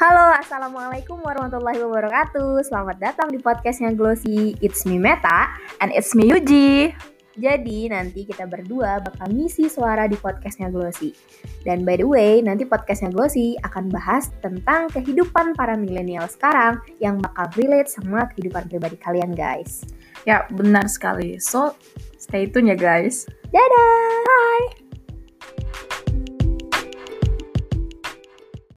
Halo, Assalamualaikum warahmatullahi wabarakatuh. Selamat datang di podcastnya Glossy. It's me Meta And it's me Yuji. Jadi nanti kita berdua bakal ngisi suara di podcastnya Glossy. Dan by the way, nanti podcastnya Glossy akan bahas tentang kehidupan para milenial sekarang Yang bakal relate sama kehidupan pribadi kalian guys. Ya, benar sekali. So, stay tune ya guys. Dadah!